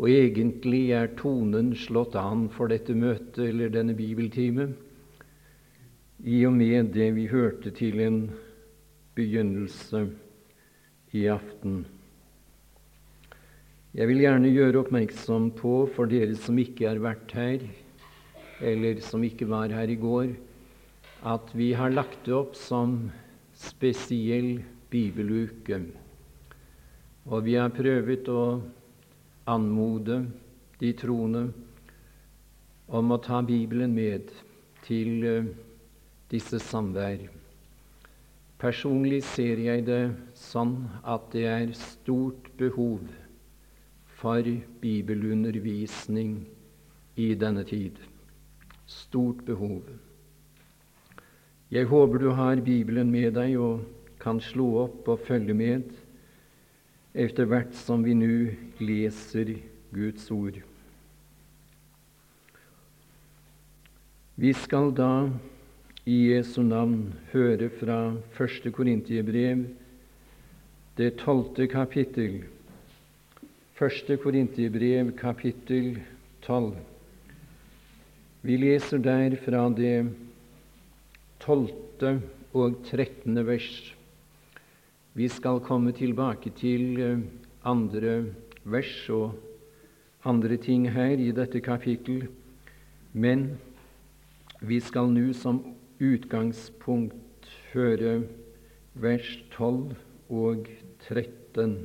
Og egentlig er tonen slått an for dette møtet eller denne bibeltime i og med det vi hørte til en begynnelse i aften. Jeg vil gjerne gjøre oppmerksom på, for dere som ikke har vært her, eller som ikke var her i går, at vi har lagt det opp som spesiell bibeluke. Og vi har prøvd å anmode de troende om å ta Bibelen med til uh, disse samvær. Personlig ser jeg det sånn at det er stort behov for bibelundervisning i denne tid. Stort behov. Jeg håper du har Bibelen med deg og kan slå opp og følge med etter hvert som vi nå leser Guds ord. Vi skal da i Jesu navn høre fra første Korintiebrev, det tolvte kapittel. Første Korintiebrev, kapittel tolv. Vi leser der fra det tolvte og trettende vers. Vi skal komme tilbake til eh, andre vers og andre ting her i dette kapittel, men vi skal nå som utgangspunkt høre vers 12 og 13.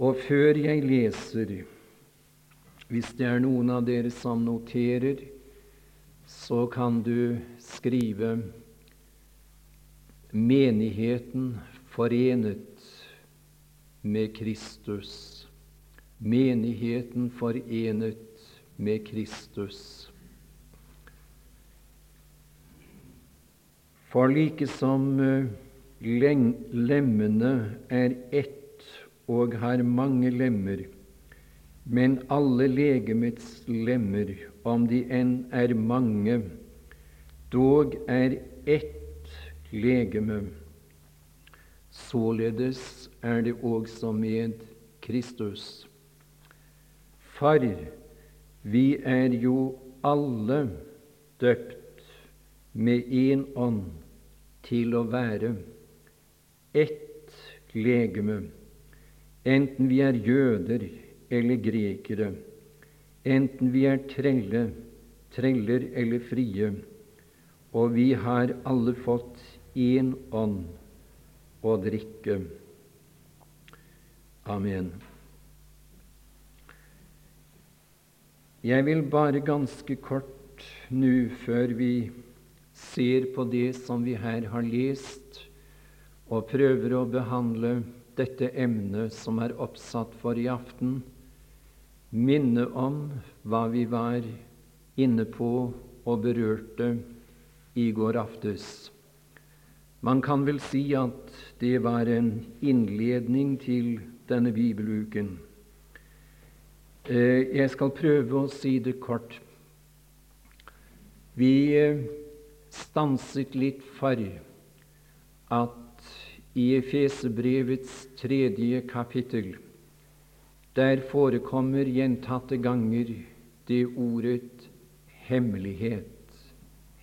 Og før jeg leser, hvis det er noen av dere som noterer, så kan du skrive menigheten forenet med Kristus. Menigheten forenet med Kristus. For like som eh, lemmene er ett og har mange lemmer, men alle legemets lemmer, om de enn er mange, dog er ett legeme. Således er det også med Kristus. For vi er jo alle døpt med én ånd til å være ett legeme, enten vi er jøder eller grekere, enten vi er trelle, treller eller frie, og vi har alle fått én ånd å drikke. Amen. Jeg vil bare ganske kort nå, før vi ser på det som vi her har lest, og prøver å behandle dette emnet som er oppsatt for i aften, minne om hva vi var inne på og berørte i går aftes. Man kan vel si at det var en innledning til denne bibeluken. Eh, jeg skal prøve å si det kort. Vi eh, stanset litt for at i Efesebrevets tredje kapittel der forekommer gjentatte ganger det ordet hemmelighet.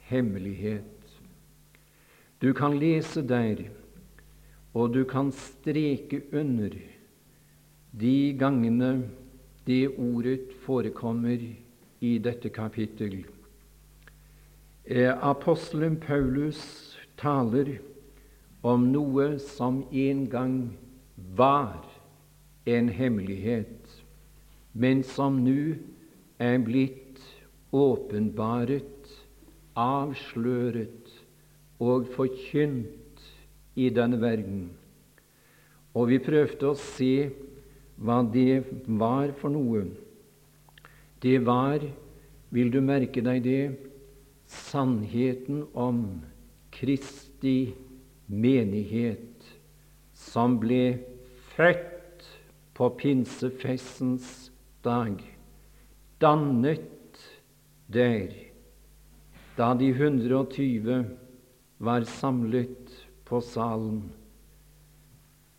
Hemmelighet. Du kan lese der, og du kan streke under de gangene det ordet forekommer i dette kapittel. Eh, apostelen Paulus taler om noe som en gang var en hemmelighet, men som nå er blitt åpenbaret, avsløret og forkynt i denne verden. Og vi prøvde å se hva det var for noe. Det var, vil du merke deg det, sannheten om Kristi menighet, som ble født på pinsefestens dag, dannet der da de 120 var samlet på salen.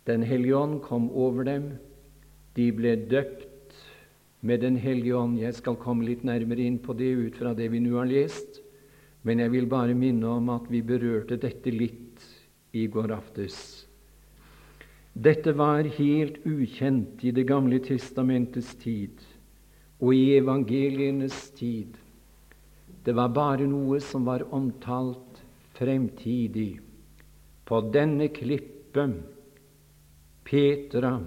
Den hellige ånd kom over dem. De ble døpt med Den hellige ånd. Jeg skal komme litt nærmere inn på det ut fra det vi nå har lest, men jeg vil bare minne om at vi berørte dette litt i går aftes. Dette var helt ukjent i Det gamle testamentets tid og i evangelienes tid. Det var bare noe som var omtalt fremtidig. På denne klippe, Petra,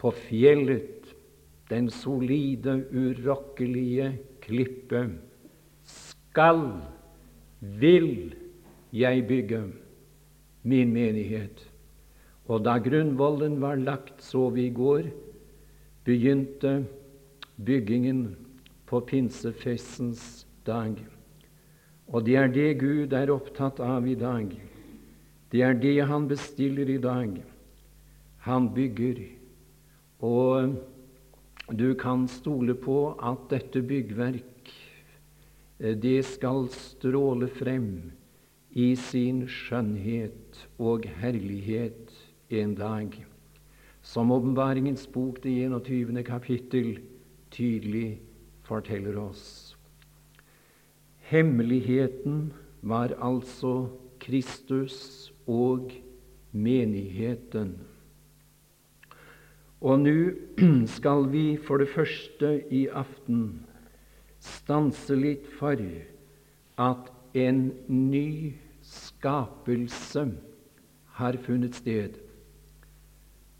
på fjellet, den solide, urokkelige klippe, skal, vil jeg bygge min menighet. Og da grunnvollen var lagt, så vi i går, begynte byggingen på pinsefestens dag. Og det er det Gud er opptatt av i dag. Det er det Han bestiller i dag. Han bygger. Og du kan stole på at dette byggverk, eh, det skal stråle frem i sin skjønnhet og herlighet en dag, som Åpenbaringens bok, det 21. kapittel, tydelig forteller oss. Hemmeligheten var altså Kristus og menigheten. Og nå skal vi for det første i aften stanse litt for at en ny skapelse har funnet sted.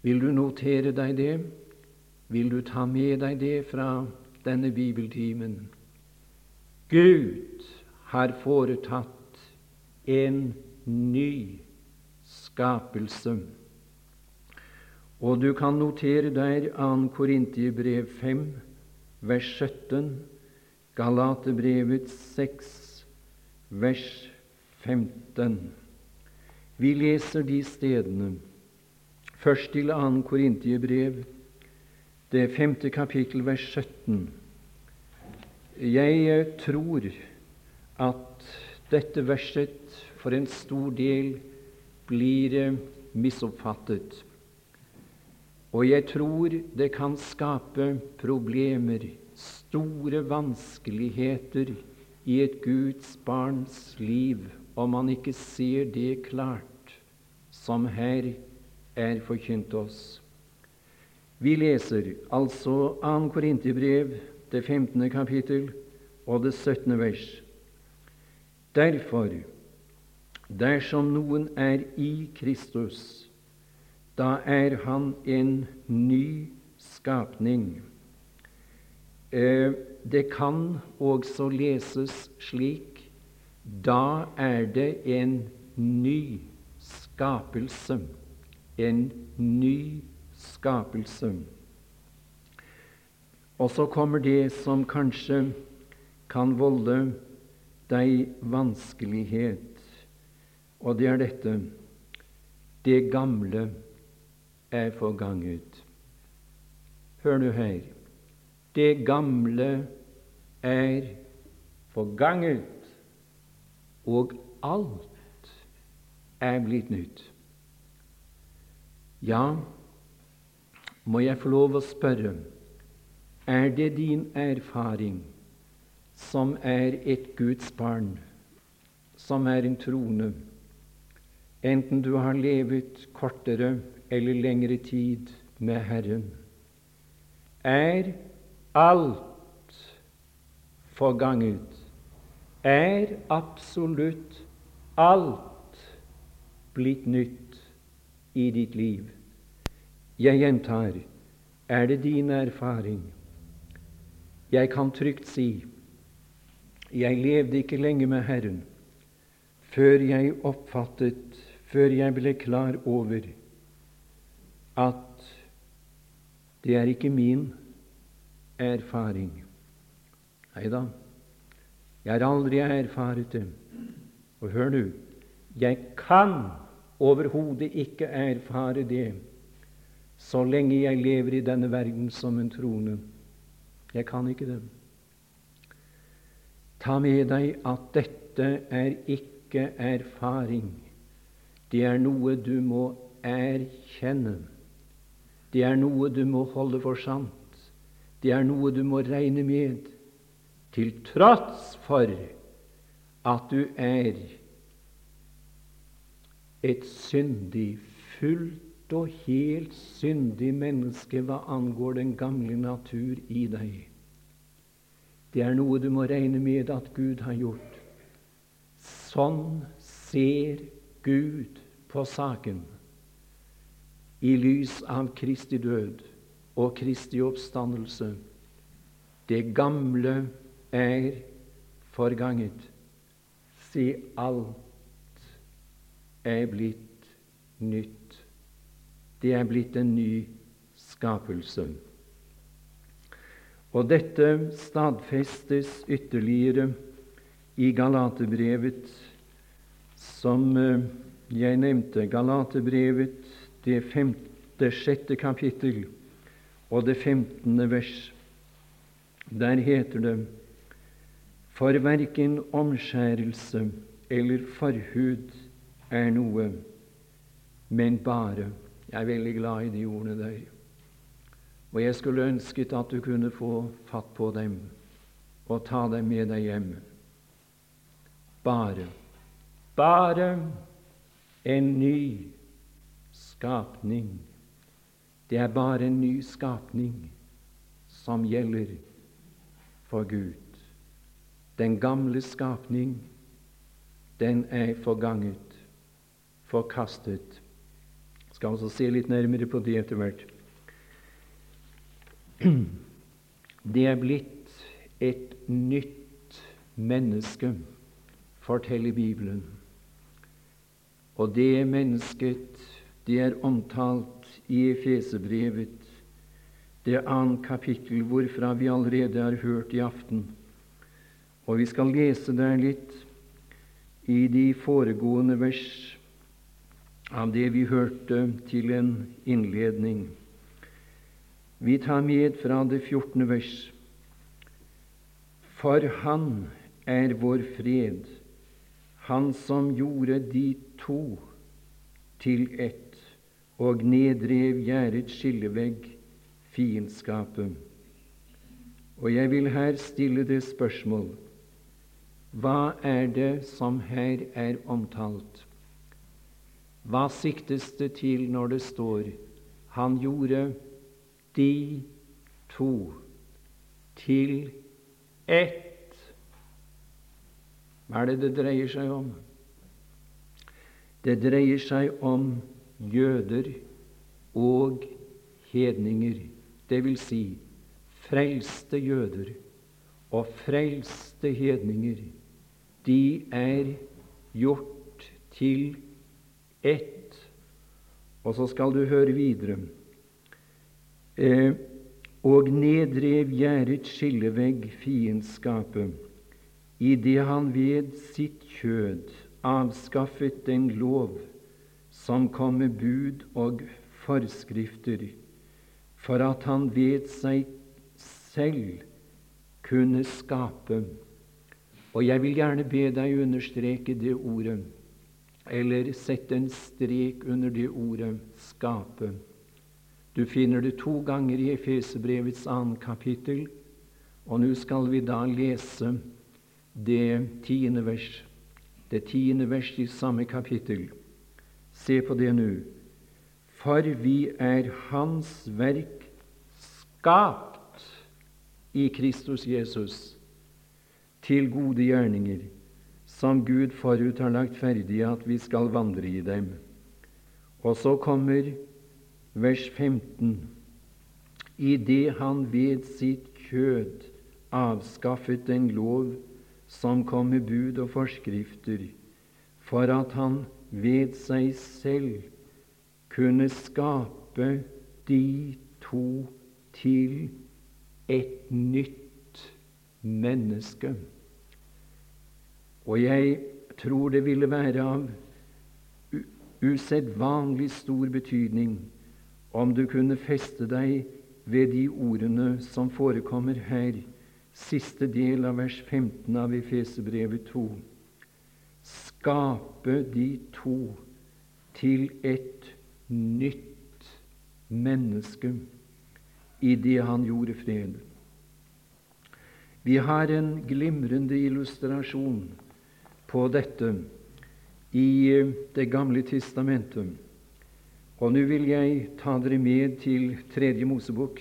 Vil du notere deg det? Vil du ta med deg det fra denne bibeltimen? Gud har foretatt en ny skapelse. Og du kan notere der 2. Korintiebrev 5, vers 17, Galaterbrevet 6, vers 15. Vi leser de stedene. Først til 2. Korintiebrev, det femte kapittel, vers 17. Jeg eh, tror at dette verset for en stor del blir eh, misoppfattet. Og jeg tror det kan skape problemer, store vanskeligheter, i et Guds barns liv om man ikke ser det klart som her er forkynt oss. Vi leser altså 2. Korinterbrev, det 15. kapittel og det 17. vers. Derfor, dersom noen er i Kristus, da er han en ny skapning. Eh, det kan også leses slik da er det en ny skapelse. En ny skapelse. Og så kommer det som kanskje kan volde deg vanskelighet, og det er dette det gamle er forganget. Hør nå her. Det gamle er forganget, og alt er blitt nytt. Ja, må jeg få lov å spørre, er det din erfaring som er et Guds barn, som er en trone, enten du har levet kortere eller lengre tid med Herren, er alt forganget, er absolutt alt blitt nytt i ditt liv. Jeg gjentar, er det din erfaring? Jeg kan trygt si jeg levde ikke lenge med Herren før jeg oppfattet, før jeg ble klar over at det er ikke min erfaring. Nei da, jeg har aldri erfaret det. Og hør nå, jeg kan overhodet ikke erfare det så lenge jeg lever i denne verden som en trone. Jeg kan ikke det. Ta med deg at dette er ikke erfaring. Det er noe du må erkjenne. Det er noe du må holde for sant. Det er noe du må regne med, til tross for at du er et syndig, fullt og helt syndig menneske hva angår den gamle natur i deg. Det er noe du må regne med at Gud har gjort. Sånn ser Gud på saken i lys av Kristi død og Kristi oppstandelse. Det gamle er forganget. Se, alt er blitt nytt. Det er blitt en ny skapelse. Og dette stadfestes ytterligere i Galaterbrevet, som eh, jeg nevnte. Galaterbrevet, det femte, sjette kapittel og det femtende vers. Der heter det For verken omskjærelse eller forhud er noe, men bare Jeg er veldig glad i de ordene der. Og jeg skulle ønsket at du kunne få fatt på dem og ta dem med deg hjem. Bare, bare en ny skapning. Det er bare en ny skapning som gjelder for Gud. Den gamle skapning, den er forganget, forkastet. Skal også se litt nærmere på det etter hvert. Det er blitt et nytt menneske, forteller Bibelen. Og det mennesket, det er omtalt i Efesebrevet, det annet kapittel, hvorfra vi allerede har hørt i aften. Og vi skal lese der litt i de foregående vers av det vi hørte til en innledning. Vi tar med fra det 14. vers. For Han er vår fred, Han som gjorde de to til ett og nedrev gjerdets skillevegg, fiendskapet. Og jeg vil her stille det spørsmål hva er det som her er omtalt? Hva siktes det til når det står 'Han gjorde de to til ett. Hva er det det dreier seg om? Det dreier seg om jøder og hedninger, vil si frelste jøder og frelste hedninger. De er gjort til ett. Og så skal du høre videre eh, og nedrev gjerdet skillevegg, fiendskapet, idet han ved sitt kjød avskaffet den lov som kom med bud og forskrifter, for at han ved seg selv kunne skape. Og jeg vil gjerne be deg understreke det ordet, eller sette en strek under det ordet 'skape'. Du finner det to ganger i Efesebrevets annet kapittel, og nå skal vi da lese det tiende vers. Det tiende vers i samme kapittel. Se på det nå. For vi er Hans verk skapt i Kristus Jesus til gode gjerninger, som Gud forut har lagt ferdig at vi skal vandre i dem. Og så kommer vers 15. Idet han ved sitt kjød avskaffet den lov som kom med bud og forskrifter, for at han ved seg selv kunne skape de to til et nytt menneske. Og jeg tror det ville være av usedvanlig stor betydning om du kunne feste deg ved de ordene som forekommer her, siste del av vers 15 av Efesebrevet 2. Skape de to til et nytt menneske i det han gjorde fred. Vi har en glimrende illustrasjon på dette i Det gamle testamentet. Og nå vil jeg ta dere med til Tredje Mosebok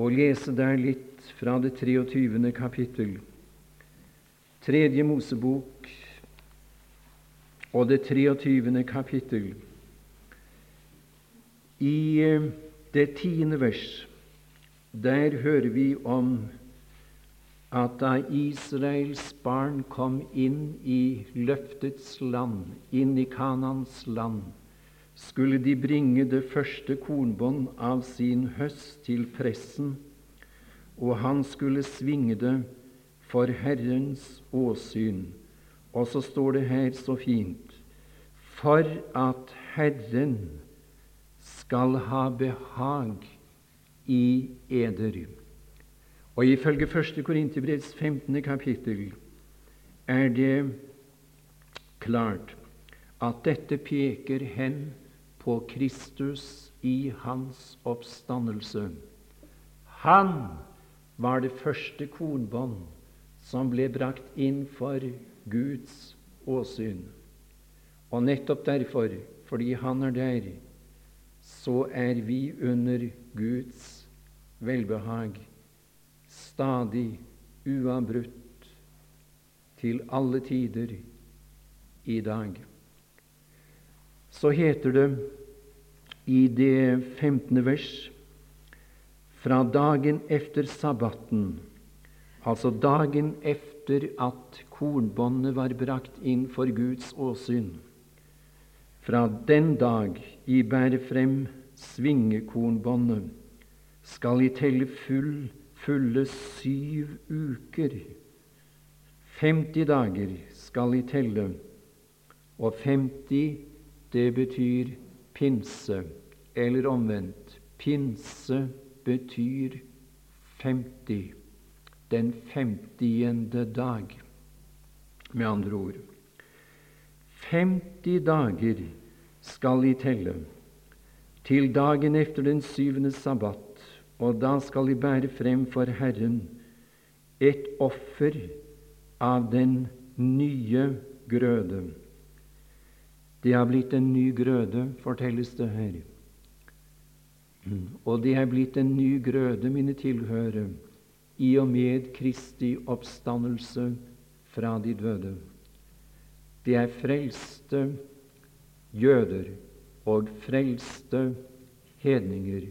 og lese der litt fra det 23. kapittel. Tredje Mosebok og det 23. kapittel. I eh, det tiende vers, der hører vi om at da Israels barn kom inn i løftets land, inn i Kanans land, skulle de bringe det første kornbånd av sin høst til pressen, og han skulle svinge det for Herrens åsyn. Og så står det her så fint For at Herren skal ha behag i eder. Og ifølge 1. Korinterbrevs 15. kapittel er det klart at dette peker hen på Kristus i hans oppstandelse. Han var det første kornbånd som ble brakt inn for Guds åsyn. Og nettopp derfor, fordi han er der, så er vi under Guds velbehag stadig, uavbrutt, til alle tider i dag. Så heter det i det 15. vers fra dagen efter sabbaten, altså dagen efter at kornbåndet var brakt inn for Guds åsyn. Fra den dag I bærer frem svingekornbåndet, skal I telle full fulle syv uker. 50 dager skal I telle, og 50 det betyr pinse, eller omvendt. Pinse betyr 50. Den femtiende dag, med andre ord. 50 dager skal I telle, til dagen efter den syvende sabbat og da skal de bære frem for Herren et offer av den nye grøde. Det har blitt en ny grøde, fortelles det her. Og det er blitt en ny grøde, mine tilhørere, i og med Kristi oppstandelse fra de døde. Det er frelste jøder og frelste hedninger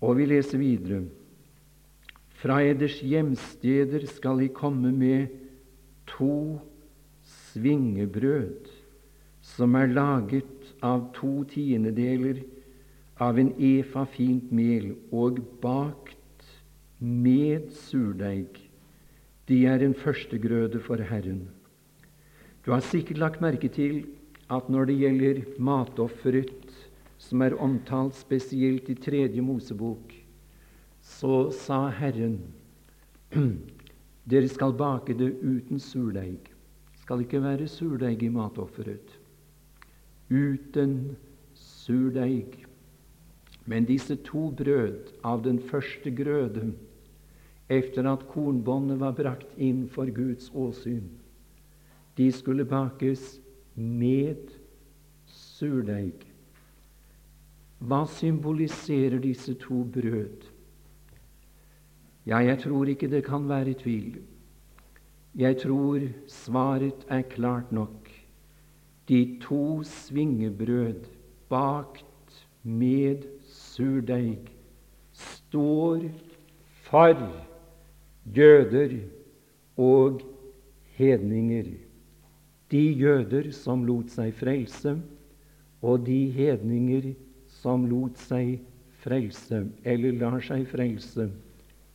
og vi leser videre. Fra eders hjemsteder skal I komme med to svingebrød, som er laget av to tiendedeler av en efa fint mel og bakt med surdeig. De er en førstegrøde for Herren. Du har sikkert lagt merke til at når det gjelder matofferet som er omtalt spesielt i Tredje Mosebok, så sa Herren dere skal bake det uten surdeig. Skal ikke være surdeig i matofferet. Uten surdeig. Men disse to brød av den første grøde, etter at kornbåndet var brakt inn for Guds åsyn, de skulle bakes med surdeig. Hva symboliserer disse to brød? Ja, jeg tror ikke det kan være tvil. Jeg tror svaret er klart nok. De to svingebrød bakt med surdeig står for jøder og hedninger. De jøder som lot seg frelse, og de hedninger som lot seg frelse, eller lar seg frelse,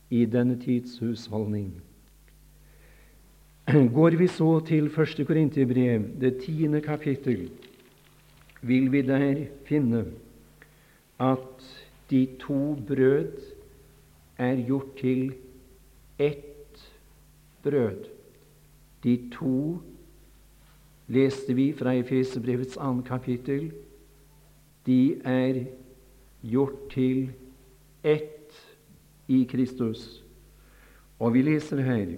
i denne tids husholdning. Går vi så til 1. Korinterbrev, det tiende kapittel, vil vi der finne at de to brød er gjort til ett brød. De to leste vi fra Efeserbrevets annet kapittel de er gjort til ett i Kristus. Og vi leser her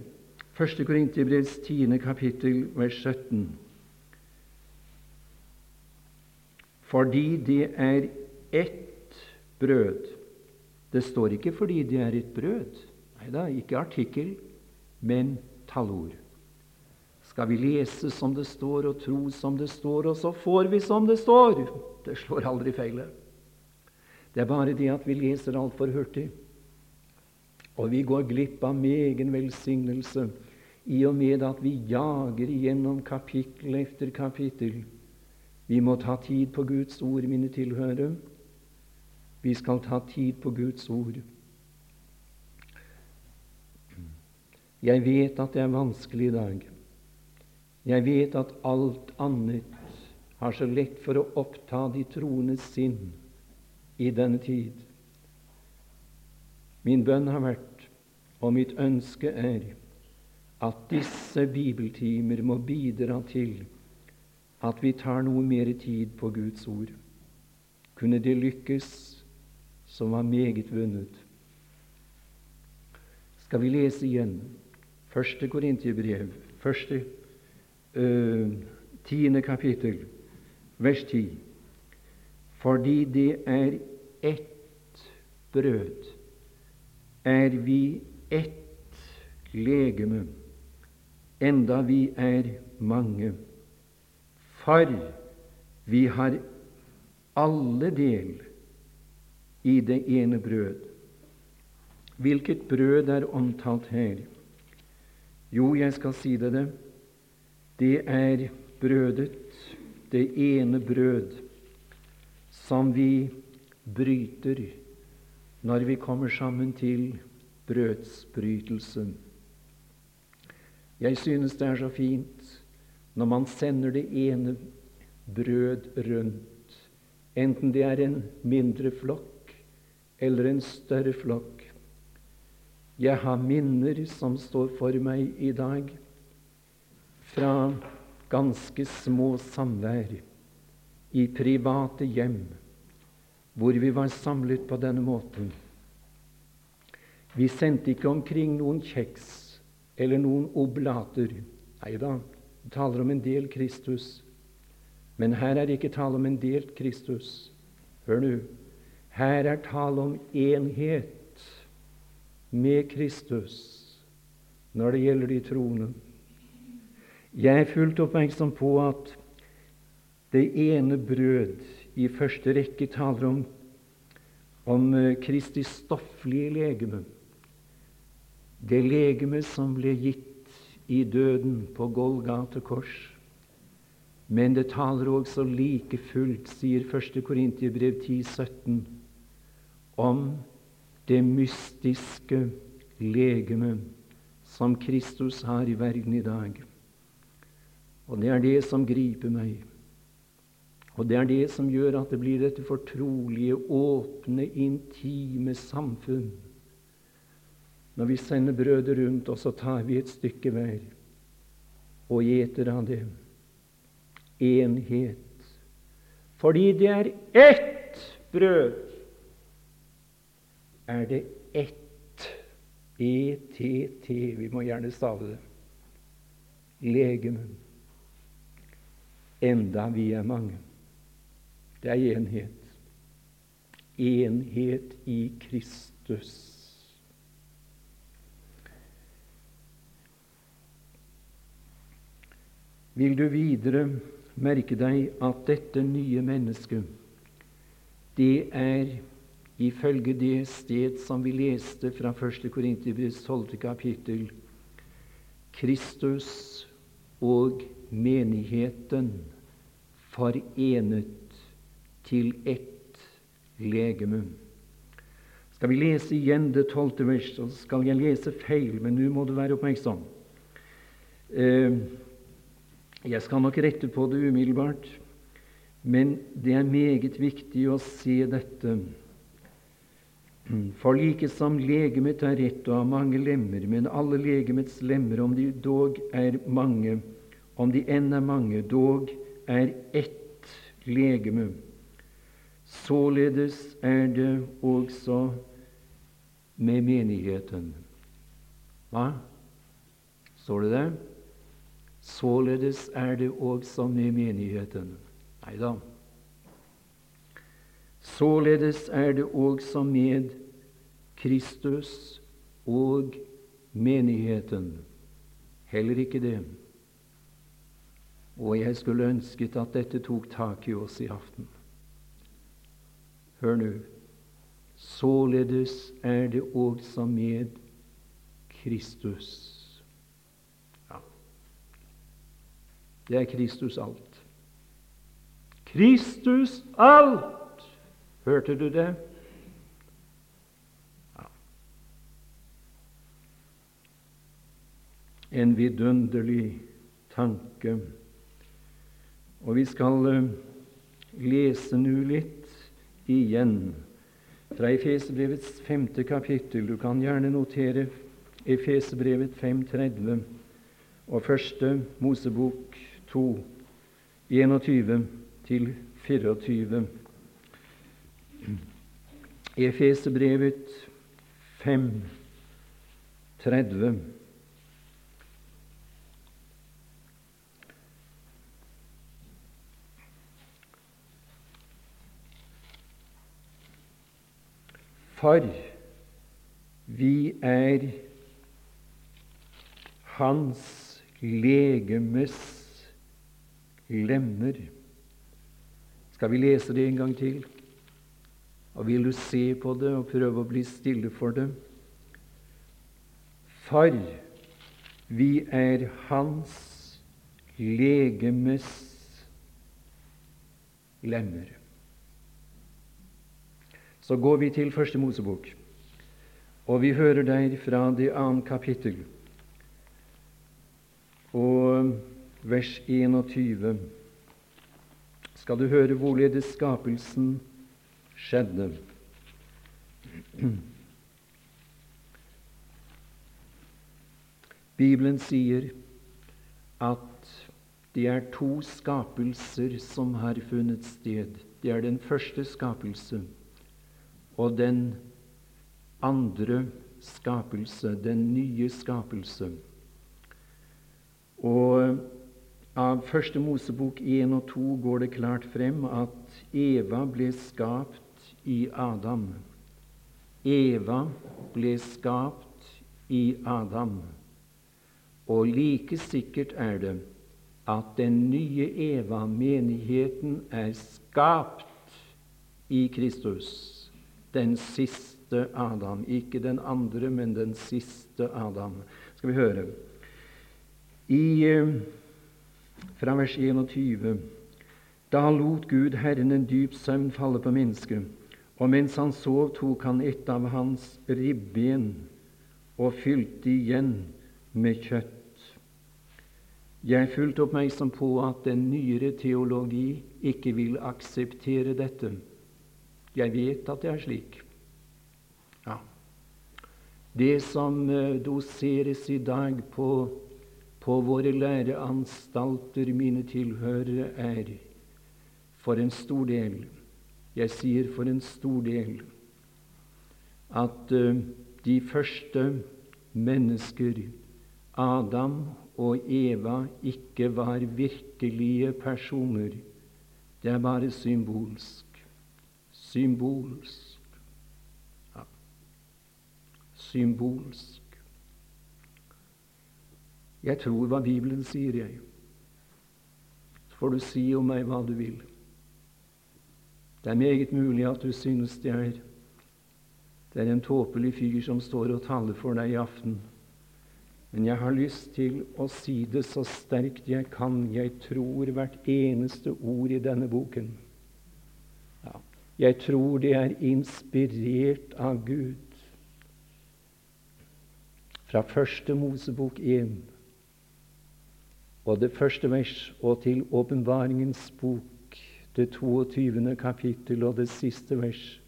1. Korinterbrevs 10. kapittel, vers 17. Fordi det er ett brød. Det står ikke 'fordi det er et brød'. Nei da, ikke artikkel, men tallord. Skal vi lese som det står, og tro som det står, og så får vi som det står? Det slår aldri feil. Det er bare det at vi leser altfor hurtig. Og vi går glipp av megen velsignelse i og med at vi jager igjennom kapittel etter kapittel. Vi må ta tid på Guds ord, mine tilhørere. Vi skal ta tid på Guds ord. Jeg vet at det er vanskelig i dag. Jeg vet at alt annet har så lett for å oppta de troendes sinn i denne tid. Min bønn har vært, og mitt ønske er, at disse bibeltimer må bidra til at vi tar noe mer tid på Guds ord. Kunne det lykkes, så var meget vunnet. Skal vi lese igjen første Korintiebrev, første øh, tiende kapittel, vers 10. Fordi det er ett brød er vi ett legeme, enda vi er mange. For vi har alle del i det ene brød. Hvilket brød er omtalt her? Jo, jeg skal si det det. Er brødet, det ene brød, som vi bryter når vi kommer sammen til brødsbrytelsen. Jeg synes det er så fint når man sender det ene brød rundt, enten det er en mindre flokk eller en større flokk. Jeg har minner som står for meg i dag, fra ganske små samvær i private hjem hvor vi var samlet på denne måten. Vi sendte ikke omkring noen kjeks eller noen oblater. Nei da, det taler om en del Kristus. Men her er det ikke tale om en delt Kristus. Hør nå. Her er tale om enhet med Kristus når det gjelder de troende. Jeg er fullt oppmerksom på at det ene brød i første rekke taler om, om eh, Kristi stofflige legeme. Det legeme som ble gitt i døden på Golgate kors. Men det taler også like fullt, sier 1. Korintiebrev 17, om det mystiske legeme som Kristus har i verden i dag. Og det er det som griper meg. Og det er det som gjør at det blir dette fortrolige, åpne, intime samfunn. Når vi sender brødet rundt, og så tar vi et stykke hver og gjeter av det. Enhet. Fordi det er ett brød, er det ett ETT. Vi må gjerne stave det. Legeme. Enda vi er mange. Det er enhet. Enhet i Kristus. Vil du videre merke deg at dette nye mennesket, det er ifølge det sted som vi leste fra 1. Korinterbrevs 12. kapittel, Kristus og menigheten forenet til ett legeme. Skal vi lese igjen det tolvte vers, så skal jeg lese feil, men nå må du være oppmerksom. Eh, jeg skal nok rette på det umiddelbart, men det er meget viktig å se dette. For like som legemet er ett og har mange lemmer, men alle legemets lemmer, om de dog er mange, om de enn er mange, dog er ett legeme Således er det også med menigheten. Hva? Står det det? Således er det også med menigheten. Nei da. Således er det også med Kristus og menigheten. Heller ikke det. Og jeg skulle ønsket at dette tok tak i oss i aften. Hør nå. Således er det også med Kristus. Ja. Det er Kristus alt. Kristus alt! Hørte du det? Ja. En vidunderlig tanke. Og vi skal uh, lese nå litt igjen fra Efesebrevets femte kapittel. Du kan gjerne notere Efesebrevet 5.30 og første Mosebok 2, 21 til 24. Efeserbrevet 5.30. For vi er hans legemes lemmer. Skal vi lese det en gang til? Og vil du se på det og prøve å bli stille for det? For vi er hans legemes lemmer. Så går vi til Første Mosebok, og vi hører der fra det annet kapittel og vers 21 skal du høre hvorledes skapelsen skjedde. Bibelen sier at det er to skapelser som har funnet sted. Det er den første skapelse og den andre skapelse, den nye skapelse. Og av Første Mosebok 1 og 2 går det klart frem at Eva ble skapt i Adam. Eva ble skapt i Adam. Og like sikkert er det at den nye Eva, menigheten, er skapt i Kristus den siste Adam. Ikke den andre, men den siste Adam. Skal vi høre. I, eh, fra vers 21. Da lot Gud Herren en dyp søvn falle på mennesket, og mens han sov, tok han et av hans ribben og fylte igjen med kjøtt. Jeg er fullt oppmerksom på at den nyere teologi ikke vil akseptere dette. Jeg vet at det er slik. Ja. Det som eh, doseres i dag på, på våre læreanstalter, mine tilhørere, er for en stor del Jeg sier for en stor del at uh, de første mennesker, Adam og Eva, ikke var virkelige personer. Det er bare symbolsk symbolsk. Ja. Symbolsk. Jeg tror hva Bibelen sier, jeg. Så får du si om meg hva du vil. Det er meget mulig at du synes det er det er en tåpelig fyr som står og taler for deg i aften. Men jeg har lyst til å si det så sterkt jeg kan. Jeg tror hvert eneste ord i denne boken. Jeg tror det er inspirert av Gud. Fra første Mosebok 1 og det første vers og til Åpenbaringens bok, det 22. kapittel og det siste vers.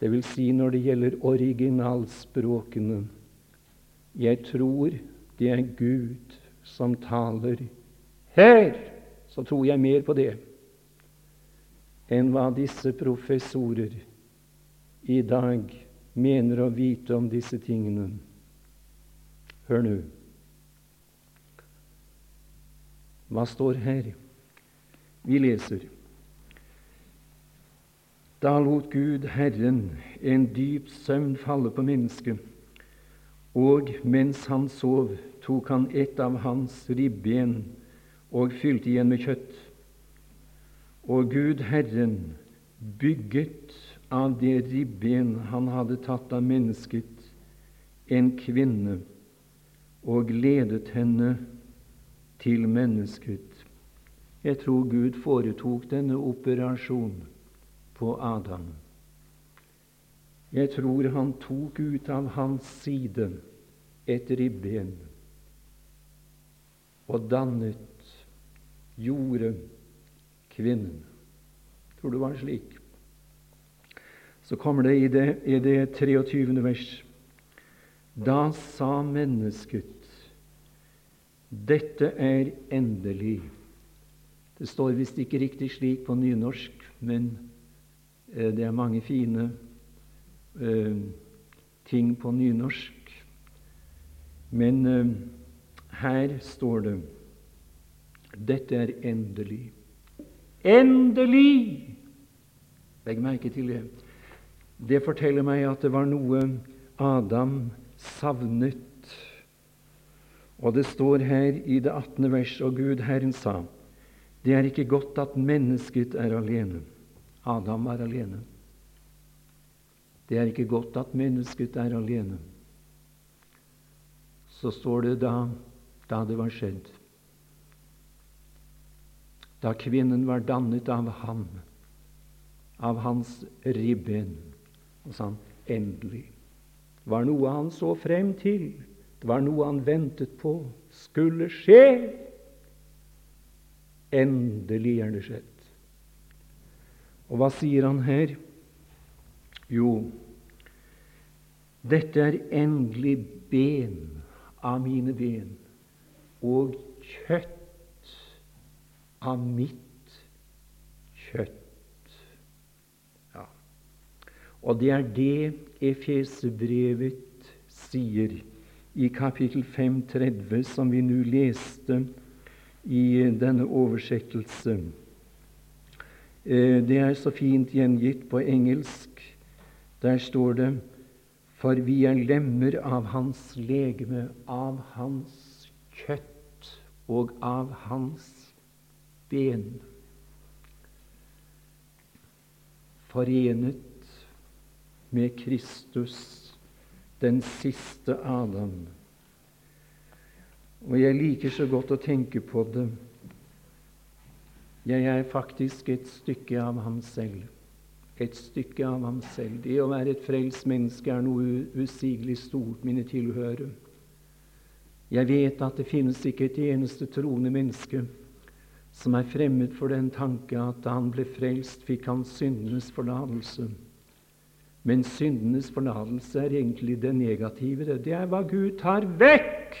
Det vil si når det gjelder originalspråkene. Jeg tror det er Gud som taler. Her så tror jeg mer på det enn hva disse professorer i dag mener å vite om disse tingene. Hør nå. Hva står her? Vi leser Da lot Gud Herren en dyp søvn falle på mennesket, og mens han sov, tok han et av hans ribben og fylte igjen med kjøtt. Og Gud Herren bygget av det ribben han hadde tatt av mennesket, en kvinne, og ledet henne til mennesket. Jeg tror Gud foretok denne operasjonen på Adam. Jeg tror han tok ut av hans side et ribben og dannet, gjorde kvinnen. Tror det var slik. Så kommer det i det, i det 23. vers. Da sa mennesket dette er endelig. Det står visst ikke riktig slik på nynorsk, men eh, det er mange fine eh, ting på nynorsk. Men eh, her står det dette er endelig. Endelig! Legg merke til det. Det forteller meg at det var noe Adam savnet. Og det står her i det 18. vers, og Gud Herren sa, det er ikke godt at mennesket er alene. Adam var alene. Det er ikke godt at mennesket er alene. Så står det da, da det var skjedd da kvinnen var dannet av ham, av hans ribben. Og sa han endelig. Det var noe han så frem til. Det var noe han ventet på skulle skje. Endelig er det skjedd. Og hva sier han her? Jo, dette er endelig ben av mine ben og kjøtt av mitt kjøtt. Ja. Og det er det Efesebrevet sier i kapittel 5.30, som vi nå leste i denne oversettelse. Eh, det er så fint gjengitt på engelsk. Der står det For vi er lemmer av hans legeme, av hans kjøtt og av hans ben. Forenet med Kristus, den siste Adam. Og jeg liker så godt å tenke på det. Jeg er faktisk et stykke av ham selv. Et stykke av ham selv. Det å være et frelst menneske er noe usigelig stort, mine tilhørere. Jeg vet at det finnes ikke et eneste troende menneske som er fremmed for den tanke at da han ble frelst, fikk han syndenes forlatelse. Men syndenes forlatelse er egentlig det negative. Det er hva Gud tar vekk.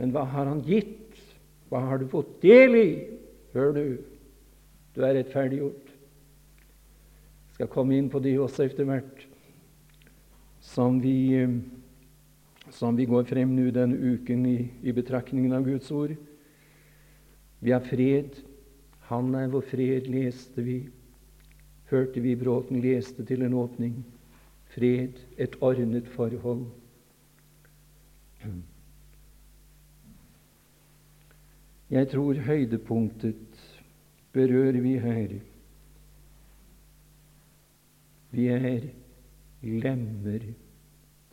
Men hva har han gitt? Hva har du fått del i? Hør du, du er rettferdiggjort. Jeg skal komme inn på det også etter hvert som vi eh, som vi går frem nå denne uken i, i betraktningen av Guds ord. Vi har fred. Han er vår fred, leste vi. Hørte vi Bråten leste til en åpning. Fred, et ordnet forhold. Jeg tror høydepunktet berører vi her. Vi er lemmer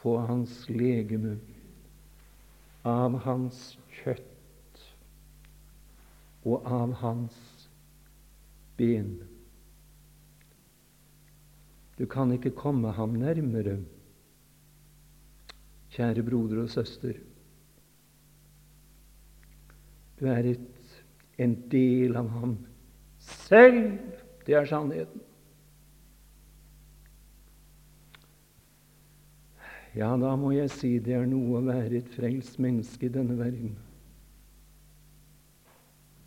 på hans legeme, av hans kjøtt og av hans ben. Du kan ikke komme ham nærmere, kjære broder og søster. Du er et, en del av ham selv. Det er sannheten. Ja, da må jeg si det er noe å være et frelst menneske i denne verden.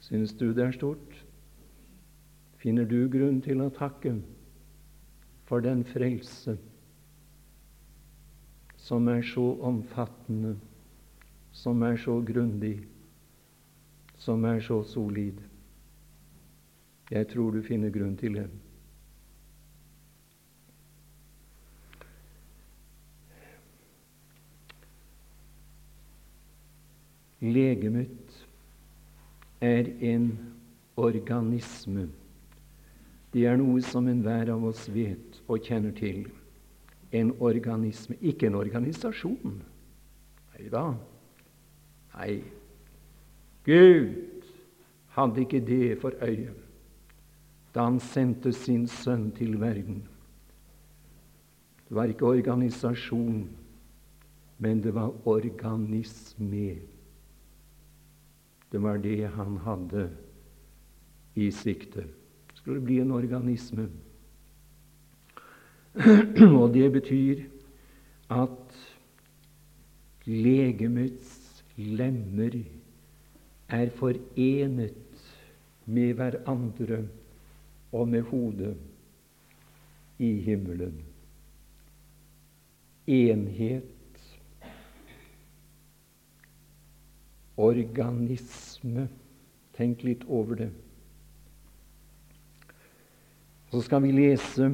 Synes du det er stort? finner du grunn til å takke for den frelse som er så omfattende, som er så grundig, som er så solid. Jeg tror du finner grunn til det. Legemet er en organisme. Det er noe som enhver av oss vet og kjenner til. En organisme, ikke en organisasjon. Nei da. Nei. Gud hadde ikke det for øye da han sendte sin sønn til verden. Det var ikke organisasjon, men det var organisme. Det var det han hadde i sikte. Skulle bli en organisme. Og det betyr at legemets lemmer er forenet med hverandre og med hodet i himmelen. Enhet organisme. Tenk litt over det. Så skal vi lese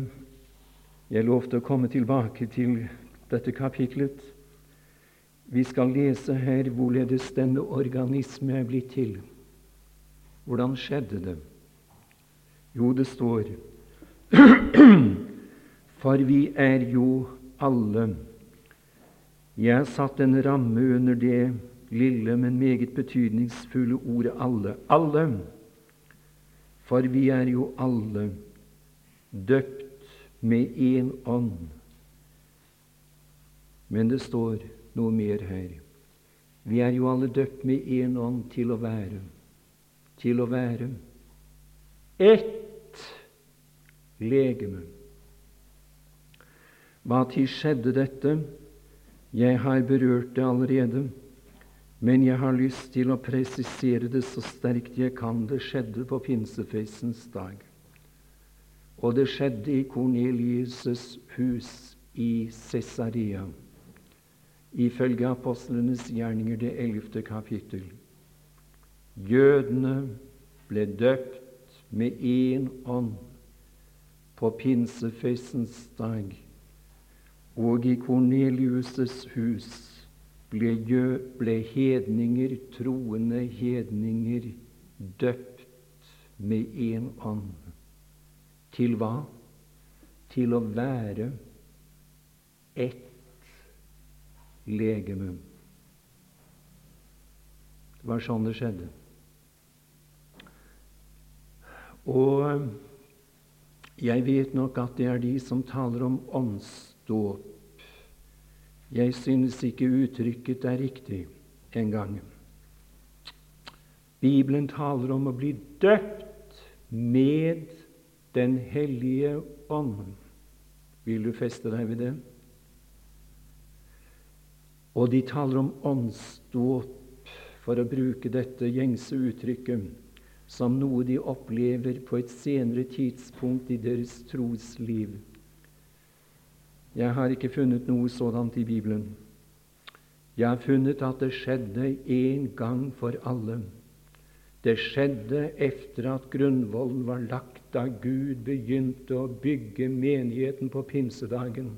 Jeg lovte å komme tilbake til dette kapitlet. Vi skal lese her hvorledes denne organisme er blitt til. Hvordan skjedde det? Jo, det står For vi er jo alle Jeg har satt en ramme under det lille, men meget betydningsfulle ordet 'alle'. Alle. For vi er jo alle døpt med én ånd. Men det står noe mer her. Vi er jo alle døpt med én ånd til å være. Til å være ett legeme. Hva til skjedde dette? Jeg har berørt det allerede. Men jeg har lyst til å presisere det så sterkt jeg kan. Det skjedde på pinsefeistens dag. Og det skjedde i Kornelius' hus i Cesarea, ifølge apostlenes gjerninger, det ellevte kapittel. Jødene ble døpt med én ånd på pinsefeistens dag, og i Kornelius' hus ble, ble hedninger, troende hedninger, døpt med én ånd. Til hva? Til å være ett legeme. Det var sånn det skjedde. Og jeg vet nok at det er de som taler om åndsdåp jeg synes ikke uttrykket er riktig engang. Bibelen taler om å bli døpt med Den hellige ånd. Vil du feste deg ved det? Og de taler om åndsdåp, for å bruke dette gjengse uttrykket, som noe de opplever på et senere tidspunkt i deres trosliv. Jeg har ikke funnet noe sådant i Bibelen. Jeg har funnet at det skjedde en gang for alle. Det skjedde etter at grunnvollen var lagt, da Gud begynte å bygge menigheten på pinsedagen.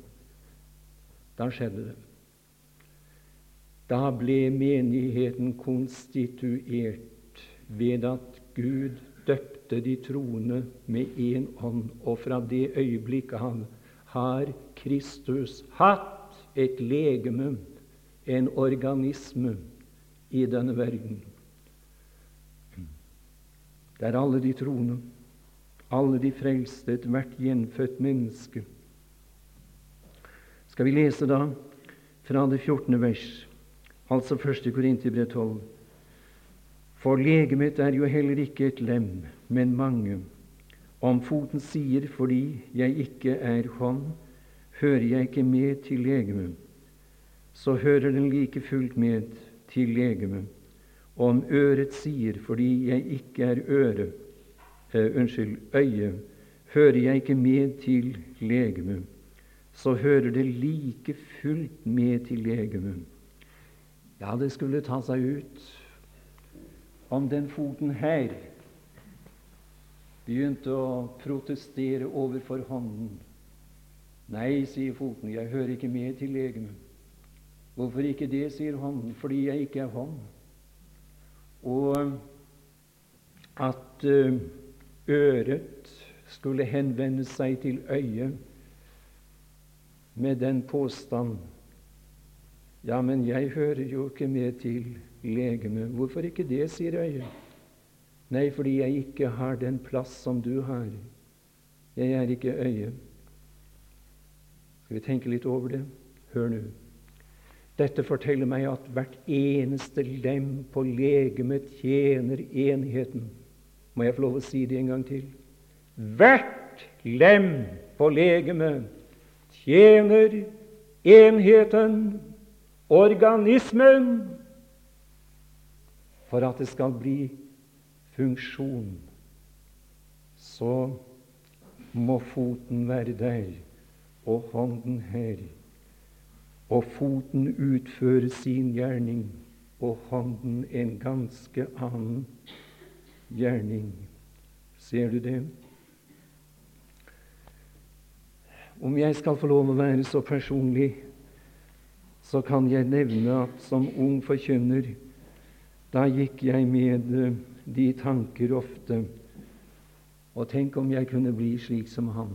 Da skjedde det. Da ble menigheten konstituert ved at Gud døpte de troende med én ånd, og fra det øyeblikket av har Kristus hatt et legeme, en organisme, i denne verden. Det er alle de troende, alle de frelste, ethvert gjenfødt menneske. Skal vi lese da fra det 14. vers, altså 1. Korinterbrev 12. For legemet er jo heller ikke et lem, men mange. Om foten sier 'fordi jeg ikke er hånd', hører jeg ikke med til legemet, så hører den like fullt med til legemet. Om øret sier 'fordi jeg ikke er øre', eh, unnskyld, øye, hører jeg ikke med til legemet, så hører det like fullt med til legemet. Ja, det skulle ta seg ut om den foten her begynte å protestere overfor hånden. Nei, sier foten, jeg hører ikke med til legemet. Hvorfor ikke det, sier hånden, fordi jeg ikke er hånd. Og at eh, øret skulle henvende seg til øyet med den påstand Ja, men jeg hører jo ikke med til legemet. Hvorfor ikke det, sier øyet. Nei, fordi jeg ikke har den plass som du har. Jeg er ikke øyet. Skal vi tenke litt over det? Hør nå. Dette forteller meg at hvert eneste lem på legemet tjener enheten. Må jeg få lov å si det en gang til? Hvert lem på legemet tjener enheten, organismen, for at det skal bli funksjon. Så må foten være der og hånden her og foten utfører sin gjerning, og hånden en ganske annen gjerning. Ser du det? Om jeg skal få lov å være så personlig, så kan jeg nevne at som ung forkynner, da gikk jeg med eh, de tanker ofte Og tenk om jeg kunne bli slik som han.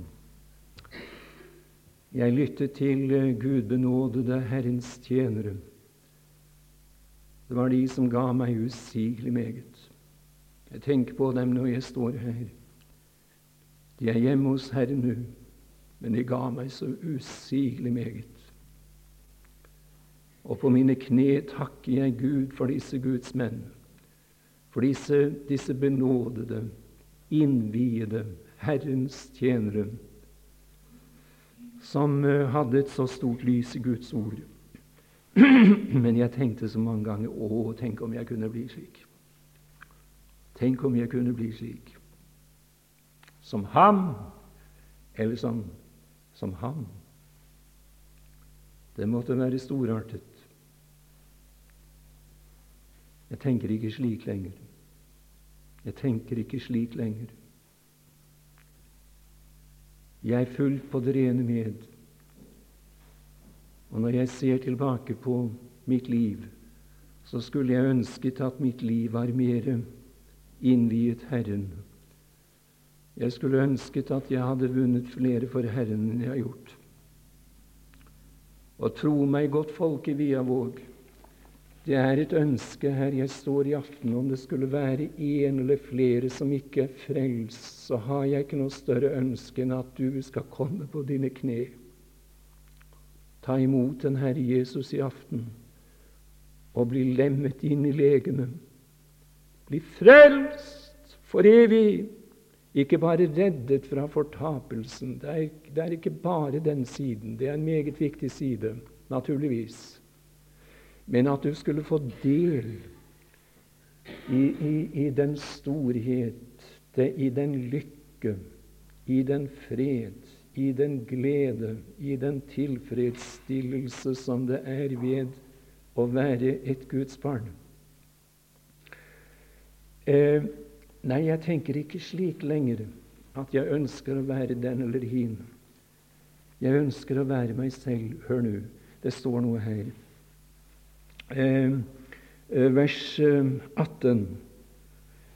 Jeg lyttet til eh, Gud benådede Herrens tjenere. Det var de som ga meg usigelig meget. Jeg tenker på dem når jeg står her. De er hjemme hos Herren nå, men de ga meg så usigelig meget. Og på mine kne takker jeg Gud for disse Guds menn, for disse, disse benådede, innviede Herrens tjenere som eh, hadde et så stort lys i Guds ord. Men jeg tenkte så mange ganger Å, tenk om jeg kunne bli slik. Tenk om jeg kunne bli slik. Som ham, eller som, som ham. Det måtte være storartet. Jeg tenker ikke slik lenger. Jeg tenker ikke slik lenger. Jeg er fullt på det rene med. Og når jeg ser tilbake på mitt liv, så skulle jeg ønsket at mitt liv var mer innviet Herren. Jeg skulle ønsket at jeg hadde vunnet flere for Herren enn jeg har gjort. Og tro meg, godt folket via Viavåg, det er et ønske her jeg står i aften. Om det skulle være en eller flere som ikke er frelst, så har jeg ikke noe større ønske enn at du skal komme på dine kne. Ta imot den Herre Jesus i aften og bli lemmet inn i legemet. Bli frelst for evig. Ikke bare reddet fra fortapelsen. Det er, det er ikke bare den siden. Det er en meget viktig side, naturligvis men at du skulle få del i, i, i den storhet, det, i den lykke, i den fred, i den glede, i den tilfredsstillelse som det er ved å være et Guds barn. Eh, nei, jeg tenker ikke slik lenger at jeg ønsker å være den eller hin. Jeg ønsker å være meg selv. Hør nå, det står noe her. Eh, eh, vers 18. Eh,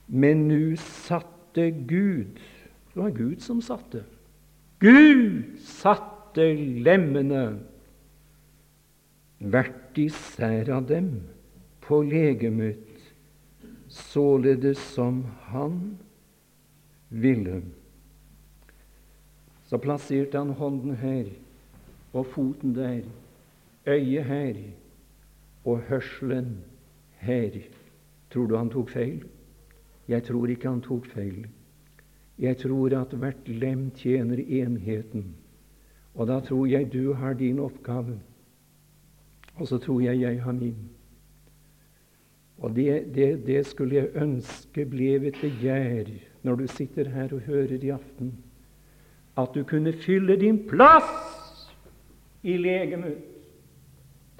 Men nu satte Gud Det var Gud som satte. Gud satte lemmene hvert især av dem på legemet, således som han ville. Så plasserte han hånden her og foten der, øyet her og hørselen her. Tror du han tok feil? Jeg tror ikke han tok feil. Jeg tror at hvert lem tjener enheten. Og da tror jeg du har din oppgave, og så tror jeg jeg har min. Og det, det, det skulle jeg ønske ble et begjær når du sitter her og hører i aften, at du kunne fylle din plass i legemet,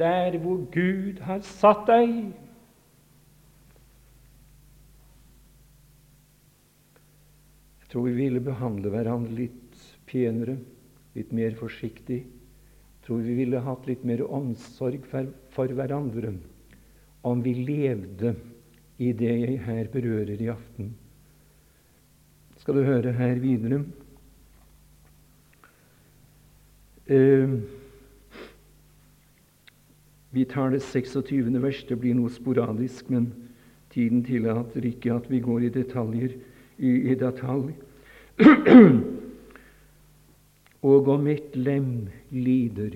der hvor Gud har satt deg. Jeg tror vi ville behandle hverandre litt penere, litt mer forsiktig. Jeg tror vi ville hatt litt mer omsorg for, hverandre om vi levde i det jeg her berører i aften. Skal du høre her videre? Uh, vi tar det 26. vers. Det blir noe sporadisk, men tiden tillater ikke at vi går i detaljer. I, i detalj. Og om et lem lider,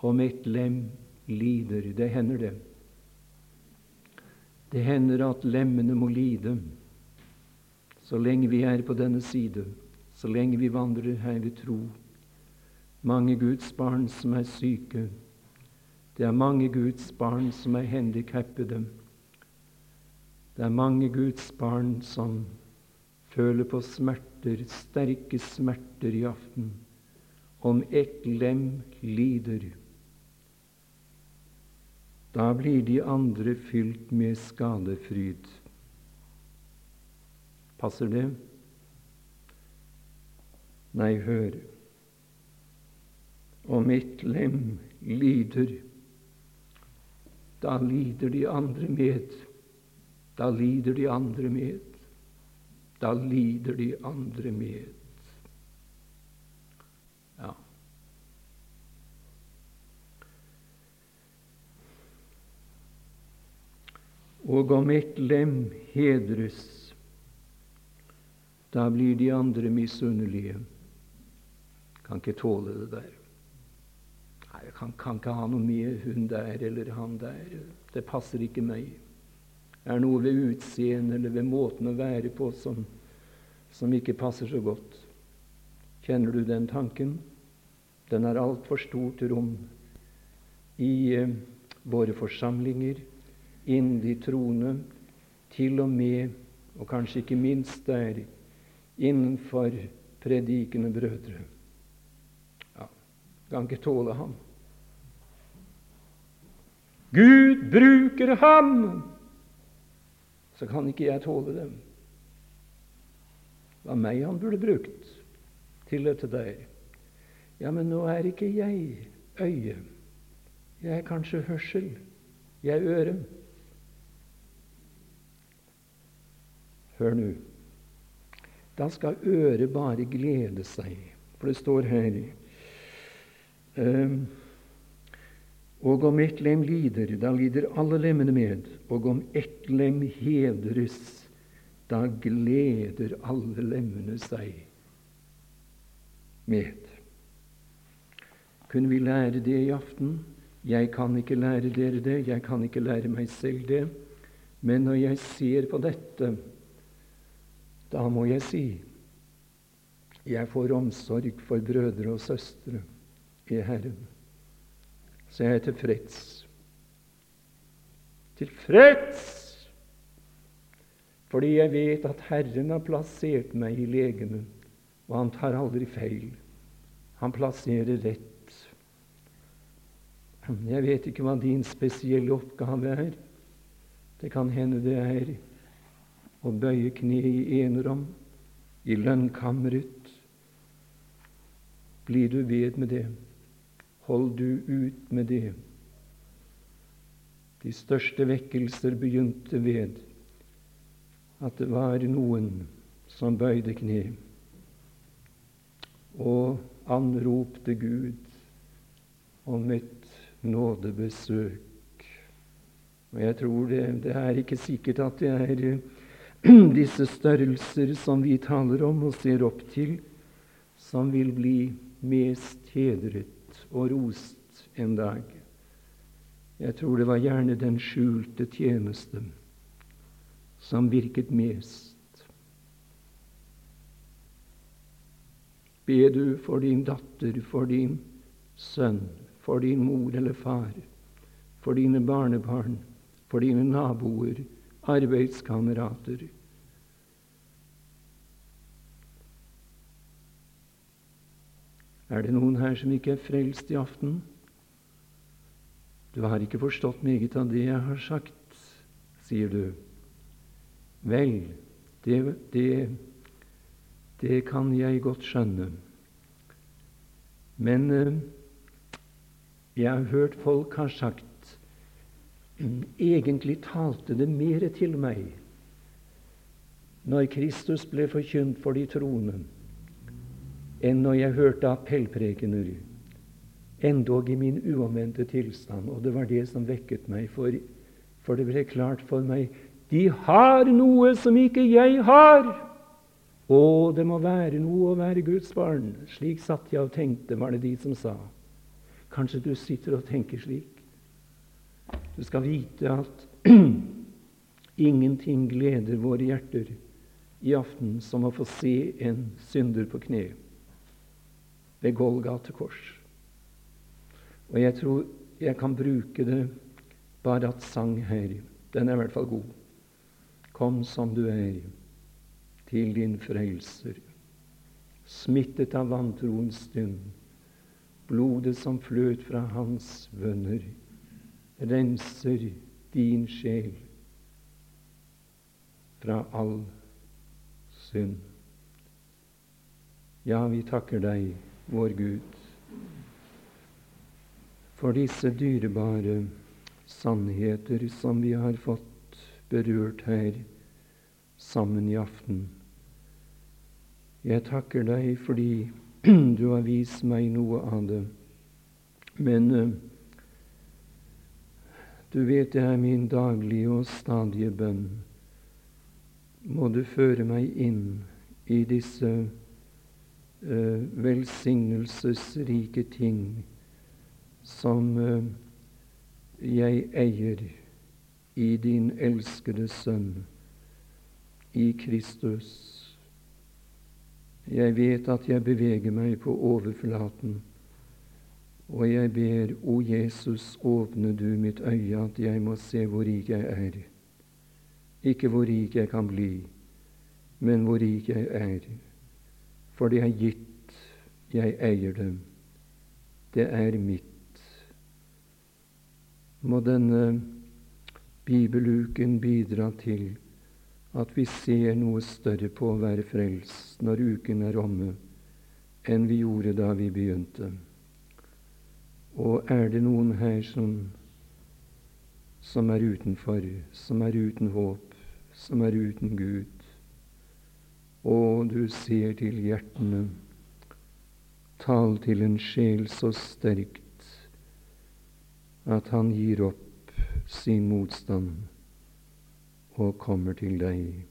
om et lem lider Det hender, det. Det hender at lemmene må lide så lenge vi er på denne side, så lenge vi vandrer her ved tro. Mange Guds barn som er syke. Det er mange Guds barn som er handikappede. Det er mange Guds barn som føler på smerter, sterke smerter i aften. Om ett lem lider, da blir de andre fylt med skadefryd. Passer det? Nei, hør. Om ett lem lider, da lider de andre med. Da lider de andre med. Da lider de andre med. Og om ett lem hedres, da blir de andre misunnelige. Kan ikke tåle det der. Jeg kan, kan ikke ha noe med hun der eller han der. Det passer ikke meg. Det er noe ved utseendet eller ved måten å være på som, som ikke passer så godt. Kjenner du den tanken? Den har altfor stort rom i eh, våre forsamlinger innen de troende, til og med, og kanskje ikke minst der, innenfor predikende brødre. Ja, kan ikke tåle ham. Gud bruker ham, så kan ikke jeg tåle dem. Det var meg han burde brukt til deg. Ja, men nå er ikke jeg øye. Jeg er kanskje hørsel. Jeg er øre. Hør nå. Da skal øret bare glede seg, for det står her um, Og om ett lem lider, da lider alle lemmene med. Og om ett lem hedres, da gleder alle lemmene seg med. Kunne vi lære det i aften? Jeg kan ikke lære dere det, jeg kan ikke lære meg selv det. Men når jeg ser på dette, da må jeg si jeg får omsorg for brødre og søstre i Herren. Så jeg er tilfreds. Tilfreds! Fordi jeg vet at Herren har plassert meg i legemet, og han tar aldri feil. Han plasserer rett. Jeg vet ikke hva din spesielle oppgave er. Det kan hende det er å bøye kne i enerom, i lønnkammeret. Blir du ved med det? Hold du ut med det? De største vekkelser begynte ved at det var noen som bøyde kne og anropte Gud om et nådebesøk. Og jeg tror det, det er ikke sikkert at det er disse størrelser som vi taler om og ser opp til, som vil bli mest hedret og rost en dag. Jeg tror det var gjerne den skjulte tjeneste som virket mest. Be du for din datter, for din sønn, for din mor eller far, for dine barnebarn, for dine naboer, arbeidskamerater. Er det noen her som ikke er frelst i aften? Du har ikke forstått meget av det jeg har sagt, sier du. Vel, det, det, det kan jeg godt skjønne. Men eh, jeg har hørt folk har sagt egentlig talte det mer til meg når Kristus ble forkynt for de troende enn når jeg hørte appellprekener, endog i min uomvendte tilstand. Og det var det som vekket meg, for, for det ble klart for meg de har noe som ikke jeg har! Å, det må være noe å være Guds barn. Slik satt jeg og tenkte, var det de som sa. Kanskje du sitter og tenker slik. Du skal vite at ingenting gleder våre hjerter i aften som å få se en synder på kne ved Golgate kors. Og jeg tror jeg kan bruke det bare at sang her. Den er i hvert fall god. Kom som du er, til din frelser. Smittet av vantroens stund. Blodet som fløt fra hans vønner, renser din sjel fra all synd. Ja, vi takker deg vår Gud, for disse dyrebare sannheter som vi har fått berørt her sammen i aften. Jeg takker deg fordi du har vist meg noe av det. Men uh, du vet det er min daglige og stadige bønn. Må du føre meg inn i disse eh, velsignelsesrike ting som eh, jeg eier i din elskede Sønn, i Kristus. Jeg vet at jeg beveger meg på overflaten, og jeg ber, O Jesus, åpne du mitt øye, at jeg må se hvor rik jeg er. Ikke hvor rik jeg kan bli, men hvor rik jeg er for det er gitt, jeg eier dem. Det er mitt. Må denne bibeluken bidra til at vi ser noe større på å være frelst når uken er omme, enn vi gjorde da vi begynte. Og er det noen her som, som er utenfor, som er uten håp, som er uten Gud, og du ser til hjertene. Tal til en sjel så sterkt at han gir opp sin motstand og kommer til deg.